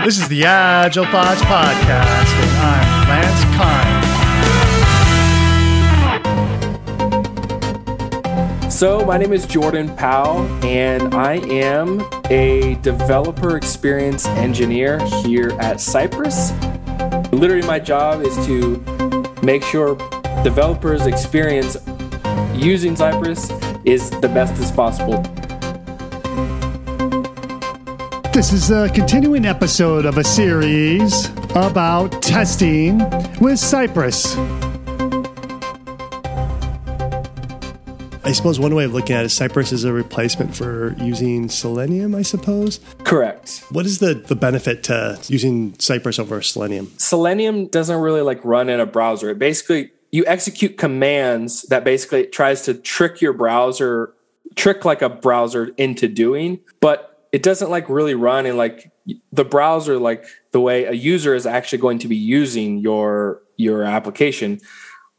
This is the Agile Thoughts Podcast, and I'm Lance Kind. So, my name is Jordan Powell, and I am a developer experience engineer here at Cypress. Literally, my job is to make sure developers' experience using Cypress is the best as possible. This is a continuing episode of a series about testing with Cypress. I suppose one way of looking at it, Cypress is a replacement for using Selenium, I suppose. Correct. What is the, the benefit to using Cypress over Selenium? Selenium doesn't really like run in a browser. It basically you execute commands that basically tries to trick your browser, trick like a browser into doing, but it doesn't like really run in like the browser like the way a user is actually going to be using your your application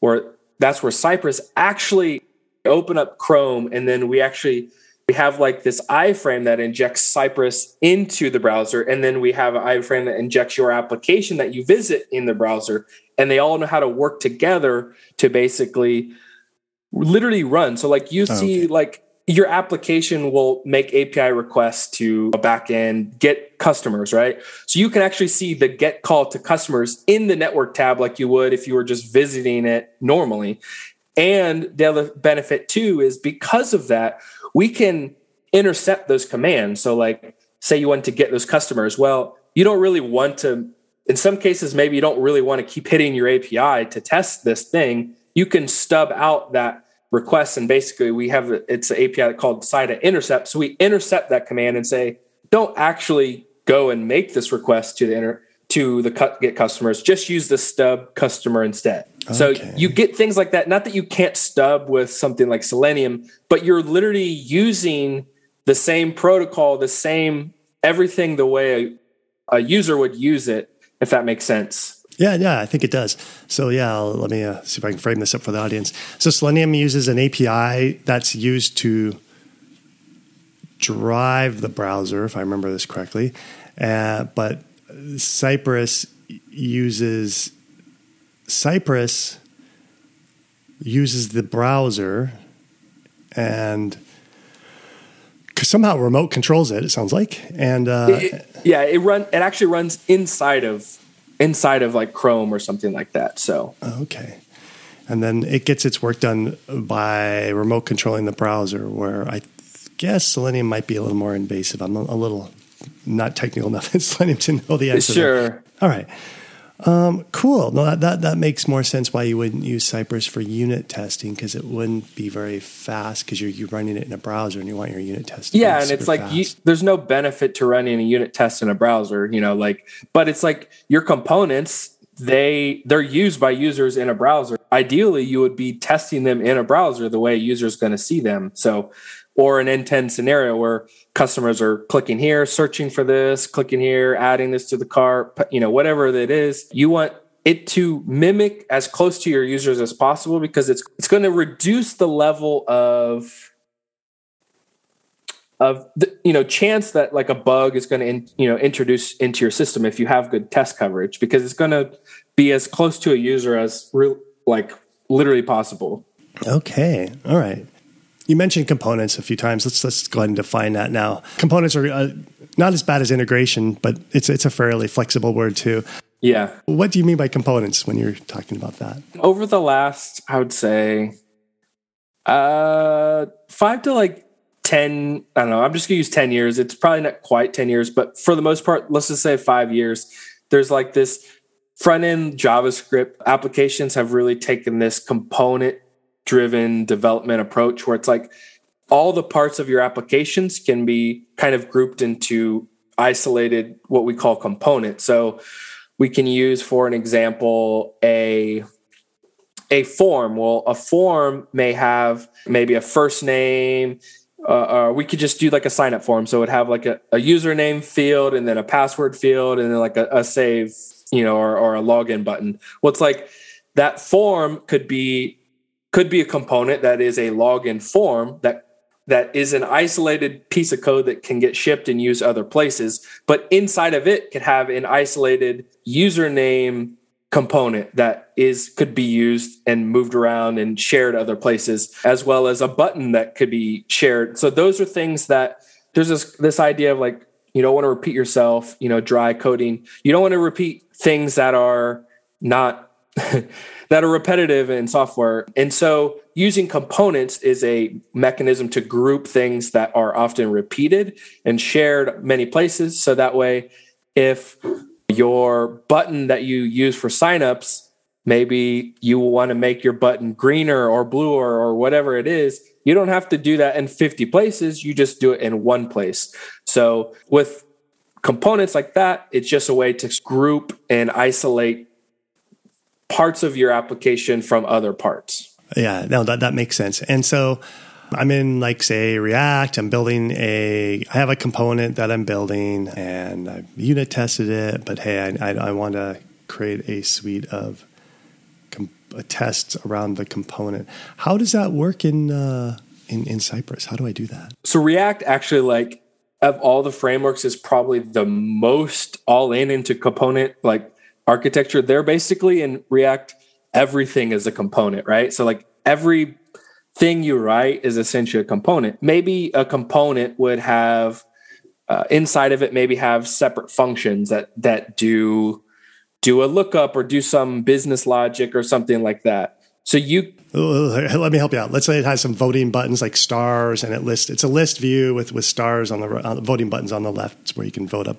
or that's where cypress actually open up chrome and then we actually we have like this iframe that injects cypress into the browser and then we have an iframe that injects your application that you visit in the browser and they all know how to work together to basically literally run so like you oh, see okay. like your application will make API requests to a backend, get customers, right? So you can actually see the get call to customers in the network tab like you would if you were just visiting it normally. And the other benefit too is because of that, we can intercept those commands. So, like, say you want to get those customers, well, you don't really want to, in some cases, maybe you don't really want to keep hitting your API to test this thing. You can stub out that requests and basically we have it's an api called cy.intercept. So we intercept that command and say don't actually go and make this request to the inter to the cut get customers. Just use the stub customer instead. Okay. so you get things like that. Not that you can't stub with something like selenium but you're literally using the same protocol the same everything the way a, a user would use it if that makes sense yeah, yeah, I think it does. So yeah, I'll, let me uh, see if I can frame this up for the audience. So Selenium uses an API that's used to drive the browser, if I remember this correctly. Uh, but Cypress uses Cypress uses the browser and somehow remote controls it. It sounds like, and uh, it, yeah, it run. It actually runs inside of inside of like Chrome or something like that. So oh, okay, and then it gets its work done by remote controlling the browser. Where I guess Selenium might be a little more invasive. I'm a, little not technical enough in Selenium to know the answer. Sure. All right. Um, cool. No, that, that that makes more sense why you wouldn't use Cypress for unit testing because it wouldn't be very fast because you're you're running it in a browser and you want your unit test. Yeah, and it's like you, there's no benefit to running a unit test in a browser, you know, like but it's like your components they they're used by users in a browser. Ideally, you would be testing them in a browser the way a user is going to see them. So or an end-to-end scenario where customers are clicking here, searching for this, clicking here, adding this to the cart, you know, whatever it is. You want it to mimic as close to your users as possible because it's it's going to reduce the level of of the you know chance that like a bug is going to you know introduce into your system if you have good test coverage because it's going to be as close to a user as real like literally possible. Okay. All right. You mentioned components a few times. Let's let's go ahead and define that now. Components are uh, not as bad as integration, but it's it's a fairly flexible word too. Yeah. What do you mean by components when you're talking about that? Over the last, I would say, uh, five to like 10, I don't know, I'm just gonna use 10 years. It's probably not quite 10 years, but for the most part, let's just say five years. There's like this front end JavaScript applications have really taken this component driven development approach where it's like all the parts of your applications can be kind of grouped into isolated what we call components. So we can use for an example a a form. Well a form may have maybe a first name uh, uh, we could just do like a sign up form. So it would have like a, a username field and then a password field and then like a, a save you know or, or a login button. Well like that form could be could be a component that is a login form that that is an isolated piece of code that can get shipped and used other places, but inside of it could have an isolated username component that is could be used and moved around and shared other places as well as a button that could be shared. So those are things that there's this this idea of like you don't want to repeat yourself you know dry coding you don't want to repeat things that are not that are repetitive in software and so using components is a mechanism to group things that are often repeated and shared many places so that way if your button that you use for signups, maybe you want to make your button greener or bluer or whatever it is. You don't have to do that in 50 places. You just do it in one place. So with components like that, it's just a way to group and isolate parts of your application from other parts. Yeah, no, that, that makes sense. And so I'm in like say React. I'm building a. I have a component that I'm building, and I've unit tested it. But hey, I, I, I want to create a suite of com- tests around the component. How does that work in uh, in in Cypress? How do I do that? So React actually like of all the frameworks is probably the most all in into component like architecture. They're basically in React everything is a component, right? So like every thing you write is essentially a component. Maybe a component would have uh, inside of it maybe have separate functions that that do do a lookup or do some business logic or something like that. So you let me help you out. Let's say it has some voting buttons like stars, and it lists. It's a list view with with stars on the, on the voting buttons on the left. It's where you can vote up.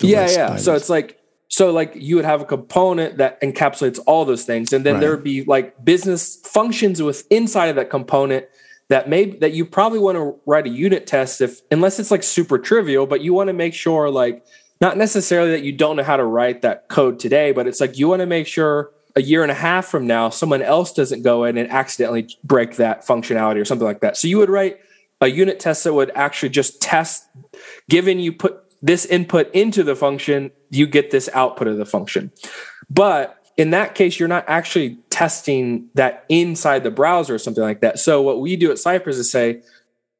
yeah, yeah. So it's like so like you would have a component that encapsulates all those things, and then right. there would be like business functions with inside of that component that may that you probably want to write a unit test if unless it's like super trivial, but you want to make sure like not necessarily that you don't know how to write that code today, but it's like you want to make sure a year and a half from now someone else doesn't go in and accidentally break that functionality or something like that. So you would write a unit test that would actually just test given you put this input into the function, you get this output of the function. But in that case, you're not actually testing that inside the browser or something like that. So what we do at Cypress is say,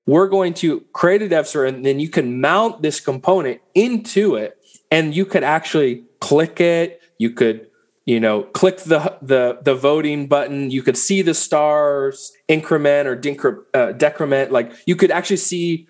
we're going to create a dev server and then you can mount this component into it and you could actually click it. You could, you know, click the, the, the voting button. You could see the stars increment or uh, decrement. Like you could actually see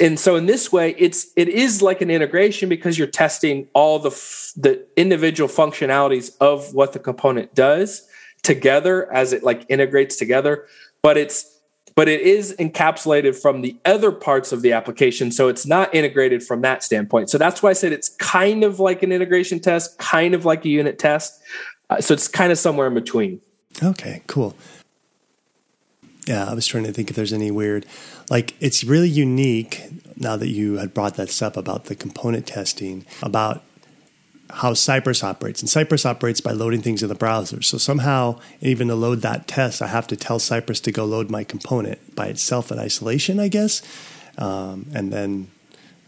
and so in this way it's it is like an integration because you're testing all the f- the individual functionalities of what the component does together as it like integrates together but it's but it is encapsulated from the other parts of the application so it's not integrated from that standpoint. So that's why i said it's kind of like an integration test kind of like a unit test. Uh, so it's kind of somewhere in between. Okay cool. Yeah, I was trying to think if there's any weird, like it's really unique now that you had brought that up about the component testing, about how Cypress operates. And Cypress operates by loading things in the browser. So somehow, even to load that test, I have to tell Cypress to go load my component by itself in isolation, I guess. Um, and then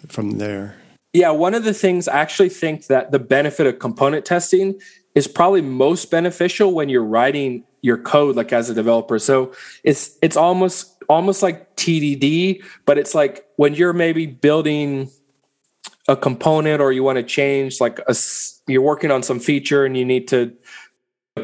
from there. Yeah, one of the things I actually think that the benefit of component testing is probably most beneficial when you're writing your code like as a developer. So it's it's almost almost like TDD, but it's like when you're maybe building a component or you want to change like a you're working on some feature and you need to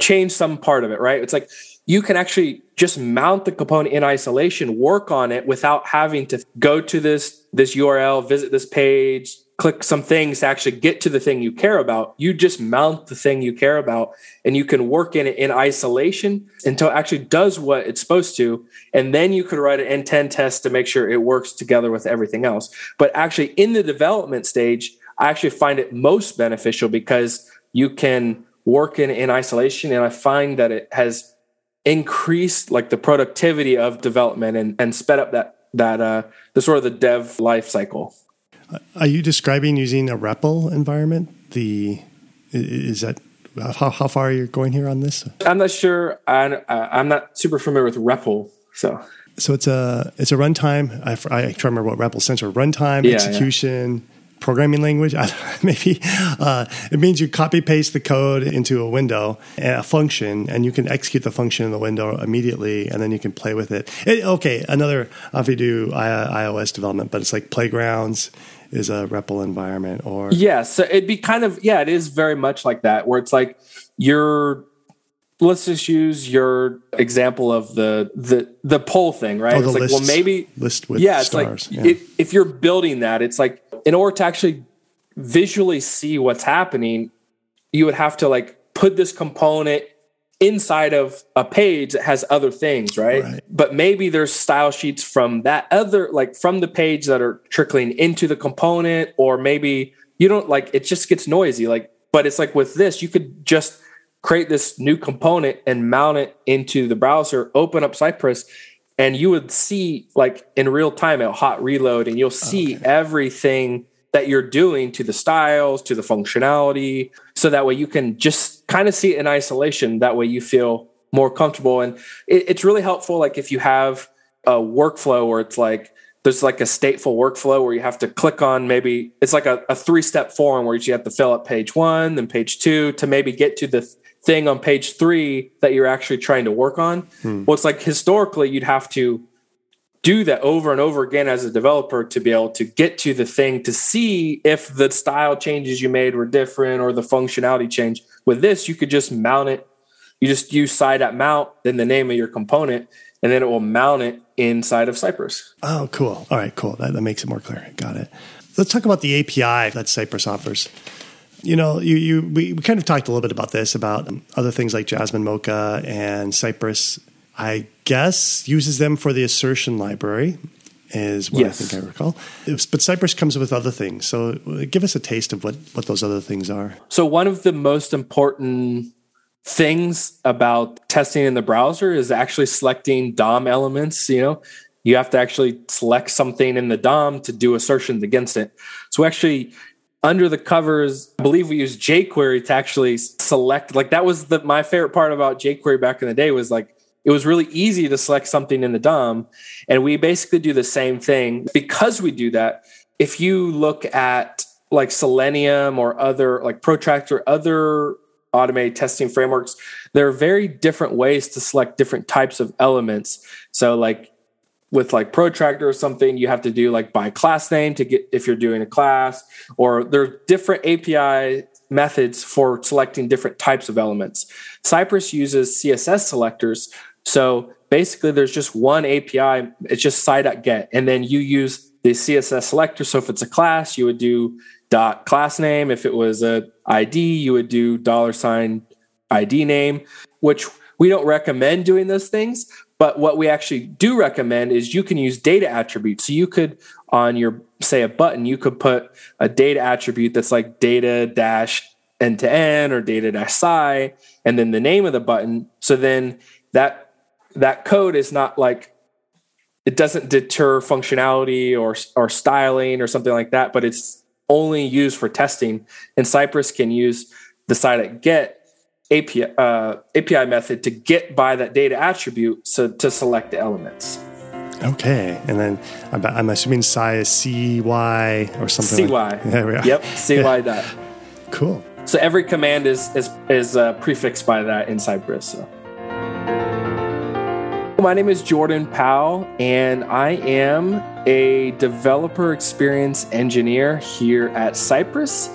change some part of it, right? It's like you can actually just mount the component in isolation, work on it without having to go to this this URL, visit this page, click some things to actually get to the thing you care about. You just mount the thing you care about and you can work in it in isolation until it actually does what it's supposed to. And then you could write an end-to-end test to make sure it works together with everything else. But actually in the development stage, I actually find it most beneficial because you can work in, in isolation. And I find that it has increased like the productivity of development and, and sped up that that uh the sort of the dev life cycle. Are you describing using a REPL environment? The is that how, how far are you going here on this? I'm not sure. I, I'm not super familiar with REPL, so so it's a it's a runtime. I, I try to remember what REPL stands for: runtime, yeah, execution, yeah. programming language. Maybe uh, it means you copy paste the code into a window, a function, and you can execute the function in the window immediately, and then you can play with it. it okay, another if you do iOS development, but it's like playgrounds is a REPL environment, or yeah, so it'd be kind of yeah, it is very much like that, where it's like you're let's just use your example of the the the poll thing, right? Oh, it's like, lists, well, maybe list with yeah, it's stars. like yeah. if, if you're building that, it's like in order to actually visually see what's happening, you would have to like put this component inside of a page that has other things, right? Right. But maybe there's style sheets from that other, like from the page that are trickling into the component, or maybe you don't like it just gets noisy. Like, but it's like with this, you could just create this new component and mount it into the browser, open up Cypress, and you would see like in real time a hot reload, and you'll see everything that you're doing to the styles, to the functionality, so that way you can just kind of see it in isolation. That way you feel more comfortable. And it, it's really helpful, like if you have a workflow where it's like there's like a stateful workflow where you have to click on maybe it's like a, a three step form where you have to fill out page one, then page two to maybe get to the th- thing on page three that you're actually trying to work on. Hmm. Well, it's like historically you'd have to do that over and over again as a developer to be able to get to the thing to see if the style changes you made were different or the functionality change. With this, you could just mount it. You just use cy.mount, then the name of your component, and then it will mount it inside of Cypress. Oh, cool. All right, cool. That, that makes it more clear. Got it. Let's talk about the API that Cypress offers. You know, you, you we, we kind of talked a little bit about this about um, other things like Jasmine Mocha and Cypress. I guess uses them for the assertion library is what Yes. I think I recall. But Cypress comes with other things. So uh, give us a taste of what what those other things are. So one of the most important things about testing in the browser is actually selecting DOM elements, you know. You have to actually select something in the DOM to do assertions against it. So actually under the covers, I believe we use jQuery to actually select like that was the my favorite part about jQuery back in the day was like it was really easy to select something in the DOM and we basically do the same thing because we do that. If you look at like Selenium or other like Protractor, other automated testing frameworks, there are very different ways to select different types of elements. So like with like protractor or something, you have to do like by class name to get if you're doing a class, or there are different API methods for selecting different types of elements. Cypress uses CSS selectors. So basically there's just one API, it's just cy.get, and then you use the CSS selector. So if it's a class, you would do dot class name. If it was a ID, you would do dollar sign ID name, which we don't recommend doing those things. But what we actually do recommend is you can use data attributes. So you could, on your, say, a button, you could put a data attribute that's like data dash end to end or data dash cy, and then the name of the button. So then that that code is not like it doesn't deter functionality or or styling or something like that, but it's only used for testing. And Cypress can use the cy.get API uh, API method to get by that data attribute so to select the elements. Okay, and then I'm, I'm assuming Psi is C Y or something. CY. Like, there we are. Yep, CY dot. Cool. So every command is is is uh, prefixed by that in Cypress. So. My name is Jordan Powell, and I am a developer experience engineer here at Cypress.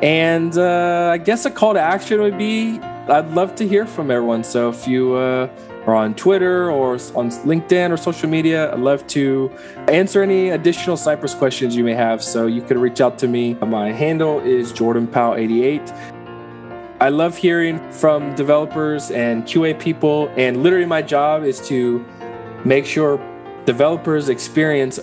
And uh, I guess a call to action would be I'd love to hear from everyone. So if you uh, are on Twitter or on LinkedIn or social media, I'd love to answer any additional Cypress questions you may have. So you can reach out to me. My handle is Jordan Powell88. I love hearing from developers and QA people, and literally my job is to make sure developers' experience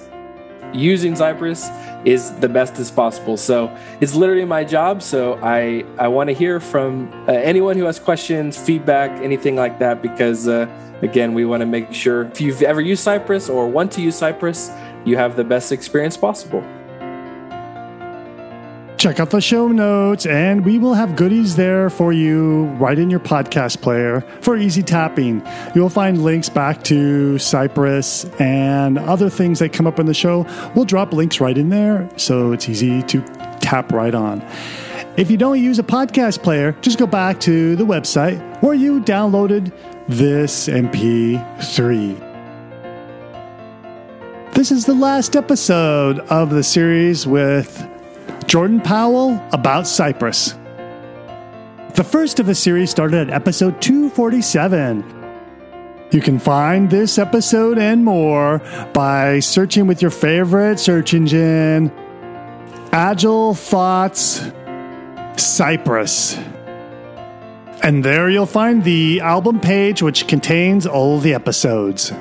using Cypress is the best as possible. So it's literally my job. So I I want to hear from uh, anyone who has questions, feedback, anything like that, because uh, again, we want to make sure if you've ever used Cypress or want to use Cypress, you have the best experience possible. Check out the show notes, and we will have goodies there for you right in your podcast player for easy tapping. You'll find links back to Cypress and other things that come up in the show. We'll drop links right in there, so it's easy to tap right on. If you don't use a podcast player, just go back to the website where you downloaded this MP3. This is the last episode of the series with Jordan Powell about Cypress. The first of the series started at episode 247. You can find this episode and more by searching with your favorite search engine, Agile Thoughts Cypress. And there you'll find the album page, which contains all the episodes.